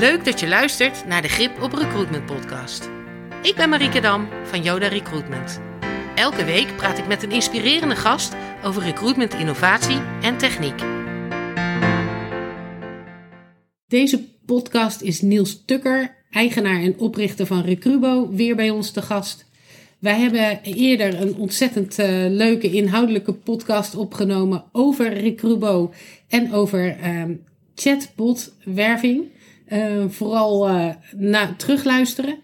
Leuk dat je luistert naar de Grip op Recruitment podcast. Ik ben Marieke Dam van Yoda Recruitment. Elke week praat ik met een inspirerende gast over recruitment innovatie en techniek. Deze podcast is Niels Tukker, eigenaar en oprichter van Recrubo, weer bij ons te gast. Wij hebben eerder een ontzettend uh, leuke inhoudelijke podcast opgenomen over Recrubo en over uh, chatbotwerving. Uh, vooral na terugluisteren.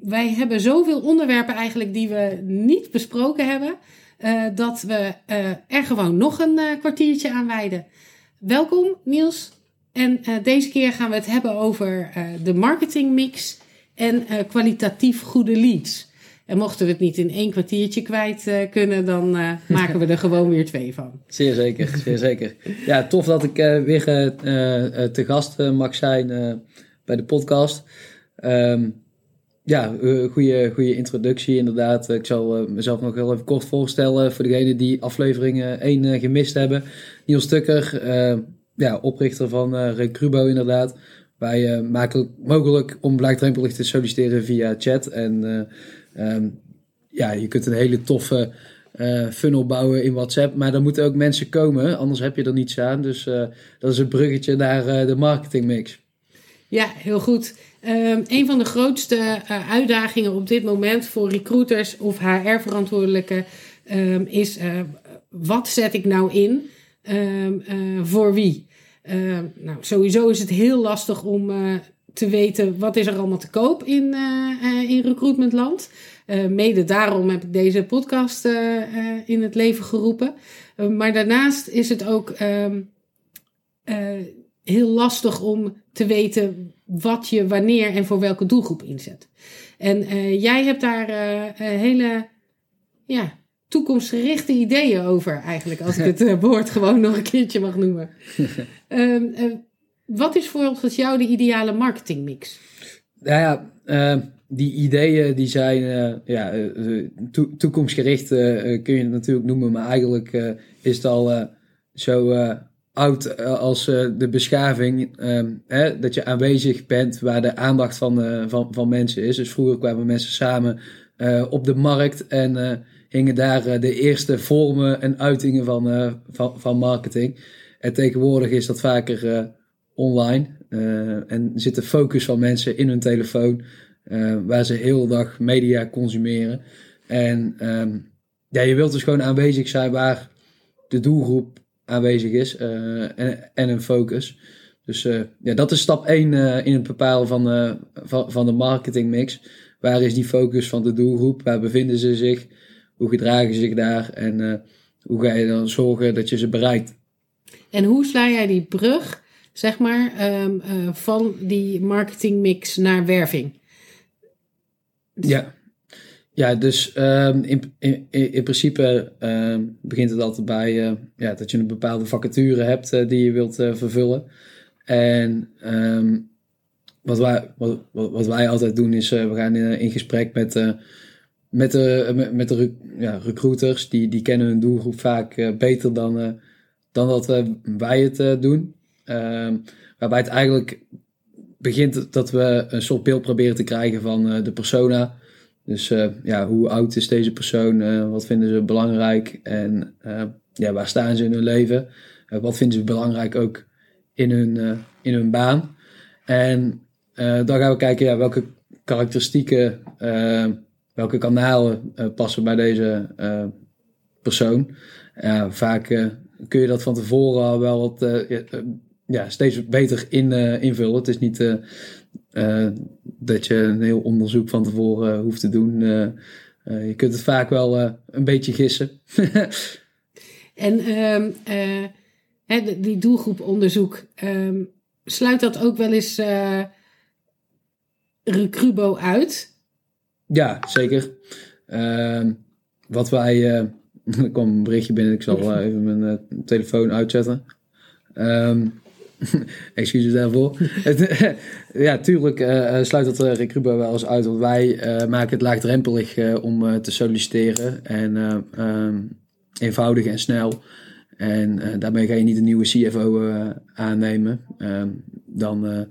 wij hebben zoveel onderwerpen eigenlijk die we niet besproken hebben, dat we er gewoon nog een kwartiertje aan wijden. Welkom Niels. En deze keer gaan we het hebben over de marketingmix en kwalitatief goede leads. En mochten we het niet in één kwartiertje kwijt uh, kunnen, dan uh, maken we er gewoon weer twee van. Zeer zeker, zeer zeker. Ja, tof dat ik uh, weer te gast mag zijn bij de podcast. Um, ja, goede, goede introductie inderdaad. Ik zal mezelf nog heel even kort voorstellen voor degenen die aflevering 1 gemist hebben. Niels Tukker, ja, oprichter van Recrubo inderdaad. Wij maken het mogelijk om laagdrempelig te solliciteren via chat en Um, ja, je kunt een hele toffe uh, funnel bouwen in WhatsApp, maar dan moeten ook mensen komen, anders heb je er niets aan. Dus uh, dat is een bruggetje naar uh, de marketingmix. Ja, heel goed. Um, een van de grootste uitdagingen op dit moment voor recruiters of HR-verantwoordelijken um, is: wat zet ik nou in voor wie? nou, sowieso is het heel lastig om te weten wat is er allemaal te koop in, uh, in recruitmentland. Uh, mede daarom heb ik deze podcast in het leven geroepen. maar daarnaast is het ook ehm, heel lastig om te weten wat je wanneer en voor welke doelgroep inzet. En jij hebt daar hele ja, toekomstgerichte ideeën over, eigenlijk, als ik het woord gewoon nog een keertje mag noemen. Ehm, wat is volgens jou de ideale marketingmix? Nou ja, uh, die ideeën die zijn uh, ja, uh, toekomstgericht, kun je het natuurlijk noemen, maar eigenlijk is het al zo oud als de beschaving, ehm, hè, dat je aanwezig bent waar de aandacht van, van, van mensen is. Dus vroeger kwamen mensen samen op de markt en hingen daar de eerste vormen en uitingen van, van, van marketing. En tegenwoordig is dat vaker online. Uh, en zit de focus van mensen in hun telefoon, uh, waar ze heel dag media consumeren. En um, ja, je wilt dus gewoon aanwezig zijn waar de doelgroep aanwezig is uh, en, en een focus. Dus ja, dat is stap 1 in het bepalen van, van, van de marketingmix. Waar is die focus van de doelgroep? Waar bevinden ze zich? Hoe gedragen ze zich daar? En hoe ga je dan zorgen dat je ze bereikt? En hoe sla jij die brug zeg maar, um, uh, van die marketingmix naar werving. Ja. Ja, dus um, in, in, in principe um, begint het altijd bij uh, ja, dat je een bepaalde vacature hebt uh, die je wilt vervullen. En wat, wij, wat, wat, wij altijd doen is, we gaan in, in gesprek met, met de, met, met de ja, recruiters. Die, die kennen hun doelgroep vaak beter dan, dan dat wij het doen. Ehm, waarbij het eigenlijk begint dat we een soort beeld proberen te krijgen van uh, de persona. Dus uh, ja, hoe oud is deze persoon? Uh, wat vinden ze belangrijk? En ja, waar staan ze in hun leven? wat vinden ze belangrijk ook in hun, in hun baan? En dan gaan we kijken ja, welke karakteristieken, welke kanalen passen bij deze persoon. vaak kun je dat van tevoren al wel wat ja, steeds beter in, uh, invullen. Het is niet uh, uh, dat je een heel onderzoek van tevoren hoeft te doen. je kunt het vaak wel een beetje gissen. en um, hè, die doelgroeponderzoek, um, sluit dat ook wel eens Recrubo uit? Ja, zeker. Ehm, wat wij... er kwam een berichtje binnen, ik zal even mijn telefoon uitzetten. Um, Excuses daarvoor. ja, tuurlijk uh, sluit dat uh, wel eens uit. Want wij maken het laagdrempelig om te solliciteren. En um, eenvoudig en snel. En daarmee ga je niet een nieuwe CFO aannemen. Um, dan,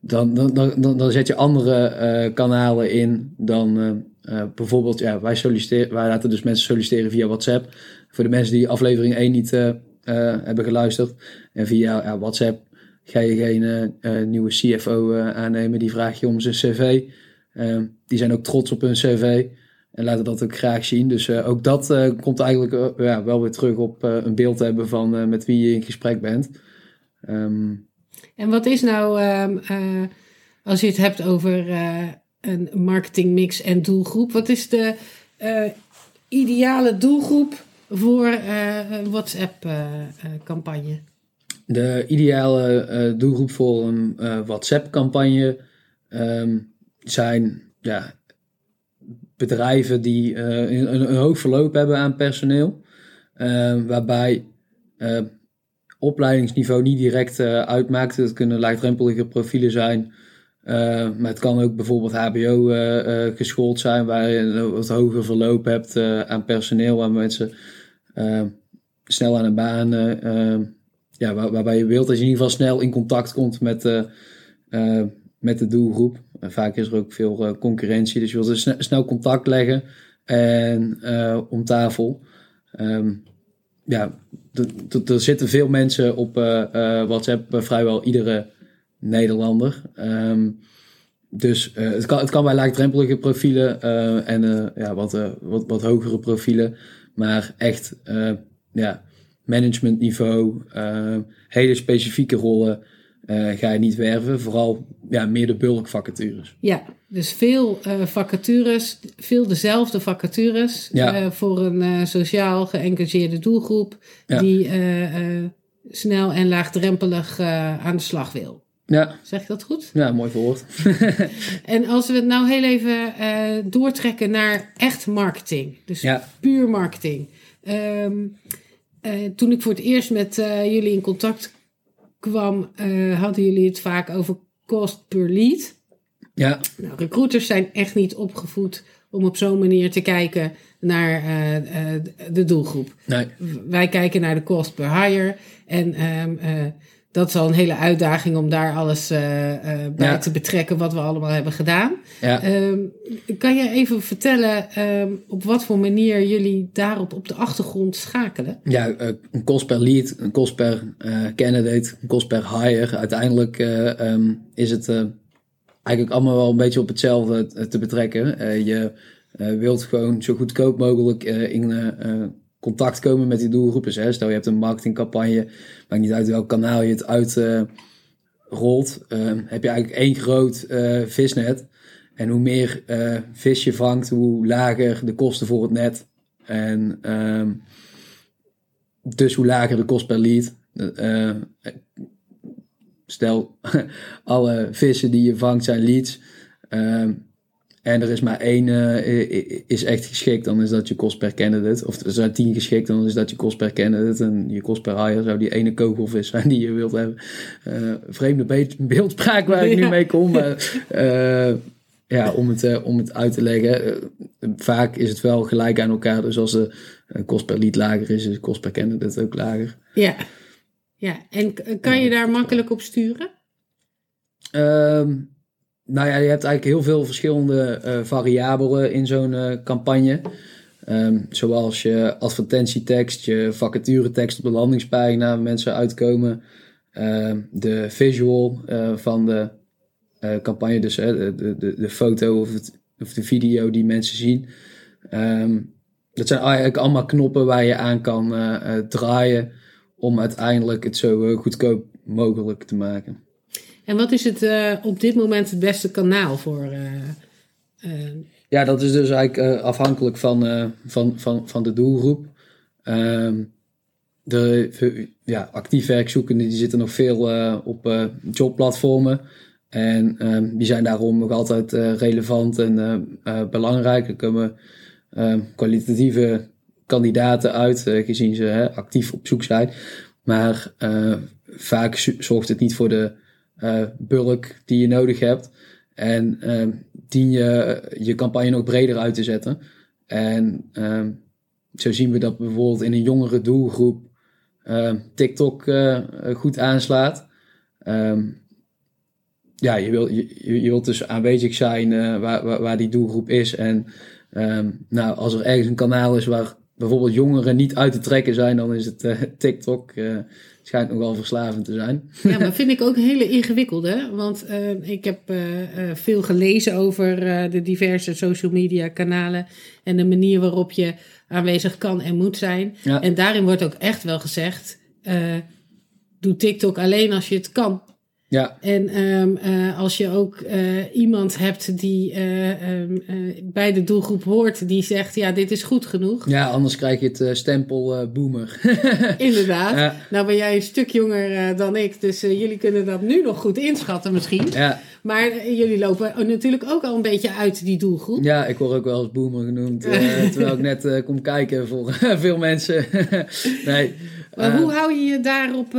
dan, dan, dan, dan zet je andere kanalen in dan bijvoorbeeld, ja, wij, solliciteren, wij laten dus mensen solliciteren via WhatsApp. Voor de mensen die aflevering 1 niet hebben geluisterd. En via WhatsApp ga je geen nieuwe CFO aannemen. Die vraag je om zijn cv. die zijn ook trots op hun cv. En laten dat ook graag zien. Dus ook dat komt eigenlijk ja, wel weer terug op een beeld hebben van met wie je in gesprek bent. Um, en wat is nou, um, als je het hebt over een marketingmix en doelgroep, wat is de ideale doelgroep voor een WhatsApp-campagne? De ideale doelgroep voor een WhatsApp-campagne um, zijn ja, bedrijven die uh, een, hoog verloop hebben aan personeel. Uh, waarbij uh, opleidingsniveau niet direct uitmaakt. Het kunnen laagdrempelige profielen zijn. maar het kan ook bijvoorbeeld HBO geschoold zijn, waar je een wat hoger verloop hebt aan personeel, waar mensen snel aan een baan, ja, waar, waarbij je wilt dat je in ieder geval snel in contact komt met, met de doelgroep. En vaak is er ook veel uh, concurrentie, dus je wilt dus snel contact leggen en om tafel. Um, ja, er zitten veel mensen op WhatsApp, vrijwel iedere Nederlander. Um, dus het, kan, het kan bij laagdrempelige profielen en ja, wat, wat, wat hogere profielen. Maar echt ja, managementniveau, hele specifieke rollen uh, ga je niet werven. Vooral ja, meer de bulkvacatures. Ja, dus veel uh, vacatures, veel dezelfde vacatures ja. uh, voor een sociaal geëngageerde doelgroep die snel en laagdrempelig aan de slag wil. Ja. Zeg ik dat goed? Ja, mooi verwoord. en als we het nou heel even doortrekken naar echt marketing, dus ja. puur marketing. Um, toen ik voor het eerst met jullie in contact kwam, uh, hadden jullie het vaak over cost per lead. Ja. Nou, recruiters zijn echt niet opgevoed om op zo'n manier te kijken naar de doelgroep. Nee. Wij kijken naar de cost per hire. En um, dat is al een hele uitdaging om daar alles uh, uh, bij te betrekken wat we allemaal hebben gedaan. Ja. Um, kan je even vertellen um, op wat voor manier jullie daarop op de achtergrond schakelen? Ja, uh, een kost per lead, een kost per candidate, een kost per hire. Uiteindelijk um, is het eigenlijk allemaal wel een beetje op hetzelfde te betrekken. je wilt gewoon zo goedkoop mogelijk in contact komen met die doelgroepen. Dus, stel je hebt een marketingcampagne, maakt niet uit welk kanaal je het uit uh, rolt, uh, heb je eigenlijk één groot uh, visnet. En hoe meer vis je vangt, hoe lager de kosten voor het net. En ehm, dus hoe lager de kost per lead. stel, alle vissen die je vangt zijn leads. En er is maar één uh, is echt geschikt, dan is dat je kost per candidate. Of er zijn tien geschikt, dan is dat je kost per candidate. En je kost per hire zou die ene kogelvis zijn die je wilt hebben. Uh, vreemde beeldspraak waar ik nu mee kom. Maar, uh, ja, om het, om het uit te leggen. vaak is het wel gelijk aan elkaar. Dus als de kost per lead lager is, is de kost per candidate ook lager. Ja, ja. en kan je daar makkelijk op sturen? Ehm, nou ja, je hebt eigenlijk heel veel verschillende uh, variabelen in zo'n uh, campagne. Um, zoals je advertentietekst, je vacaturetekst op de landingspagina, mensen uitkomen. Uh, de visual uh, van de campagne, dus de, de, de foto of, het, of de video die mensen zien. Um, dat zijn eigenlijk allemaal knoppen waar je aan kan draaien om uiteindelijk het zo goedkoop mogelijk te maken. En wat is het uh, op dit moment het beste kanaal voor? Uh, ja, dat is dus eigenlijk afhankelijk van, van, van, van de doelgroep. Um, de ja, actief werkzoekenden die zitten nog veel op jobplatformen. En um, die zijn daarom nog altijd relevant en belangrijk. Er komen ehm, kwalitatieve kandidaten uit, gezien ze actief op zoek zijn. Maar vaak zorgt het niet voor de bulk die je nodig hebt. En uh, dien je je campagne nog breder uit te zetten. En uh, zo zien we dat bijvoorbeeld in een jongere doelgroep TikTok goed aanslaat. Um, ja, je, wil, je, je wilt dus aanwezig zijn waar, waar, die doelgroep is. En um, nou, als er ergens een kanaal is waar bijvoorbeeld jongeren niet uit te trekken zijn, dan is het TikTok schijnt nogal verslavend te zijn. Ja, maar vind ik ook een hele ingewikkelde. Want uh, ik heb uh, uh, veel gelezen over de diverse social media kanalen. En de manier waarop je aanwezig kan en moet zijn. Ja. En daarin wordt ook echt wel gezegd: doe TikTok alleen als je het kan. Ja. En um, uh, als je ook uh, iemand hebt die uh, um, bij de doelgroep hoort, die zegt: Ja, dit is goed genoeg. Ja, anders krijg je het stempel boomer. Inderdaad. Ja. Nou ben jij een stuk jonger dan ik, dus jullie kunnen dat nu nog goed inschatten, misschien. Ja. Maar jullie lopen natuurlijk ook al een beetje uit die doelgroep. Ja, ik word ook wel als boomer genoemd. terwijl ik net kom kijken voor veel mensen. nee. Maar hoe hou je je daarop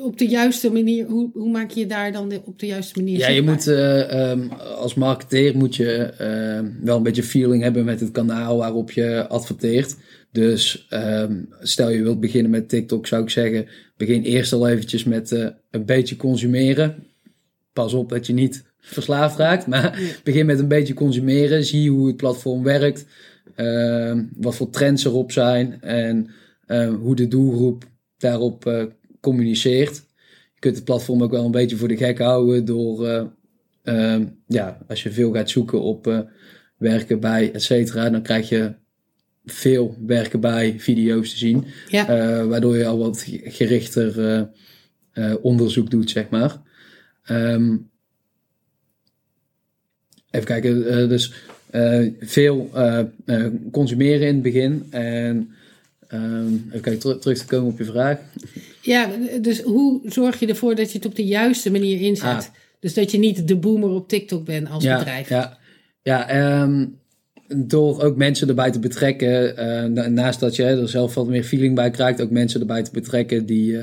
op de juiste manier, hoe, hoe maak je daar dan op de juiste manier? Ja, je moet um, als marketeer moet je uh, wel een beetje feeling hebben met het kanaal waarop je adverteert. Dus um, stel je wilt beginnen met TikTok, zou ik zeggen, begin eerst al eventjes met uh, een beetje consumeren. Pas op dat je niet verslaafd raakt, maar begin met een beetje consumeren. Zie hoe het platform werkt, uh, wat voor trends erop zijn en hoe de doelgroep daarop communiceert. Je kunt het platform ook wel een beetje voor de gek houden door, uh, uh, ja, als je veel gaat zoeken op uh, werken bij, et cetera, dan krijg je veel werken bij video's te zien. Ja. waardoor je al wat gerichter onderzoek doet, zeg maar. Um, even kijken, dus veel consumeren in het begin en Um, even terug, terug te komen op je vraag. Ja, dus hoe zorg je ervoor dat je het op de juiste manier inzet? Ah. Dus dat je niet de boomer op TikTok bent als bedrijf. Ja, ja um, door ook mensen erbij te betrekken. Uh, naast dat je er zelf wat meer feeling bij krijgt, ook mensen erbij te betrekken die uh,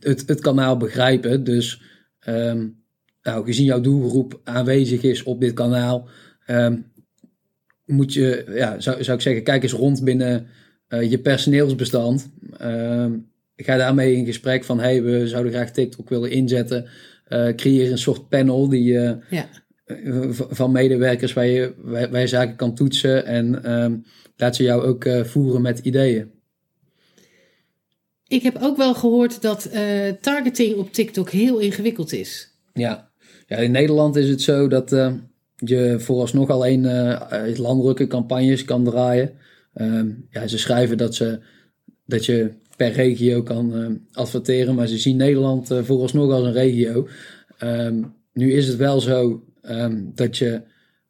het, het kanaal begrijpen. Dus um, nou, gezien jouw doelgroep aanwezig is op dit kanaal, moet je, ja, zou, zou ik zeggen, kijk eens rond binnen uh, je personeelsbestand. Uh, ga daarmee in gesprek van hey, we zouden graag TikTok willen inzetten. Uh, creëer een soort panel die ja. van medewerkers waar je, waar, je zaken kan toetsen en ehm, laat ze jou ook voeren met ideeën. Ik heb ook wel gehoord dat targeting op TikTok heel ingewikkeld is. Ja, ja in Nederland is het zo dat je vooralsnog alleen landelijke campagnes kan draaien. Um, ja, ze schrijven dat, ze, dat je per regio kan uh, adverteren, maar ze zien Nederland uh, vooralsnog als een regio. Um, nu is het wel zo dat je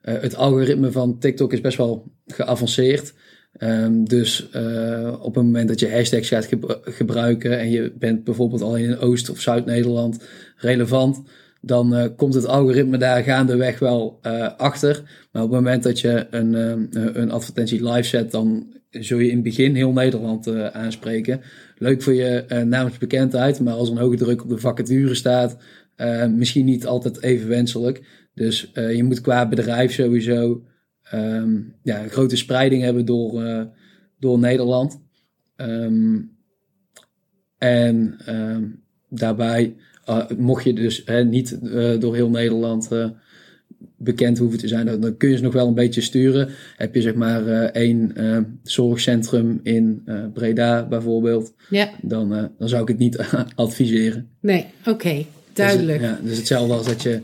uh, het algoritme van TikTok is best wel geavanceerd. Dus uh, op het moment dat je hashtags gaat gebruiken en je bent bijvoorbeeld al in Oost- of Zuid-Nederland relevant, dan uh, komt het algoritme daar gaandeweg wel uh, achter. Maar op het moment dat je een, uh, een advertentie live zet, dan zul je in het begin heel Nederland aanspreken. Leuk voor je naamsbekendheid, maar als een hoge druk op de vacature staat, misschien niet altijd even wenselijk. Dus je moet qua bedrijf sowieso um, ja, een grote spreiding hebben door, door Nederland. Um, en um, daarbij uh, mocht je dus hè, niet uh, door heel Nederland uh, bekend hoeven te zijn, dan, kun je ze nog wel een beetje sturen. Heb je zeg maar één zorgcentrum in Breda bijvoorbeeld, ja. dan, dan zou ik het niet adviseren. Nee, oké, okay, duidelijk. Dus, ja, dus hetzelfde als dat je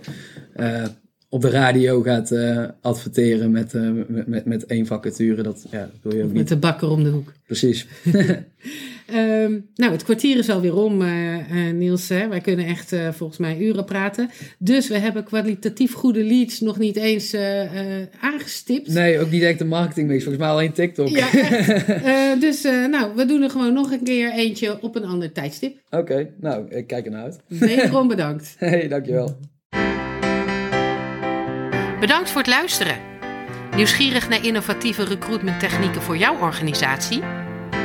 op de radio gaat adverteren met, met, met, met één vacature. Dat, ja, wil je ook niet. Met de bakker om de hoek. Precies. Um, nou, het kwartier is alweer om, uh, uh, Niels. Hè? Wij kunnen echt uh, volgens mij uren praten. Dus we hebben kwalitatief goede leads nog niet eens aangestipt. Nee, ook niet echt de marketingmix. Volgens mij alleen TikTok. Ja, dus nou, we doen er gewoon nog een keer eentje op een ander tijdstip. Oké, okay, nou, ik kijk ernaar uit. Wederom bedankt. hey, dankjewel. Bedankt voor het luisteren. Nieuwsgierig naar innovatieve recruitment technieken voor jouw organisatie?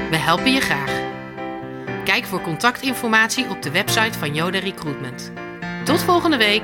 We helpen je graag. Kijk voor contactinformatie op de website van Yoda Recruitment. Tot volgende week!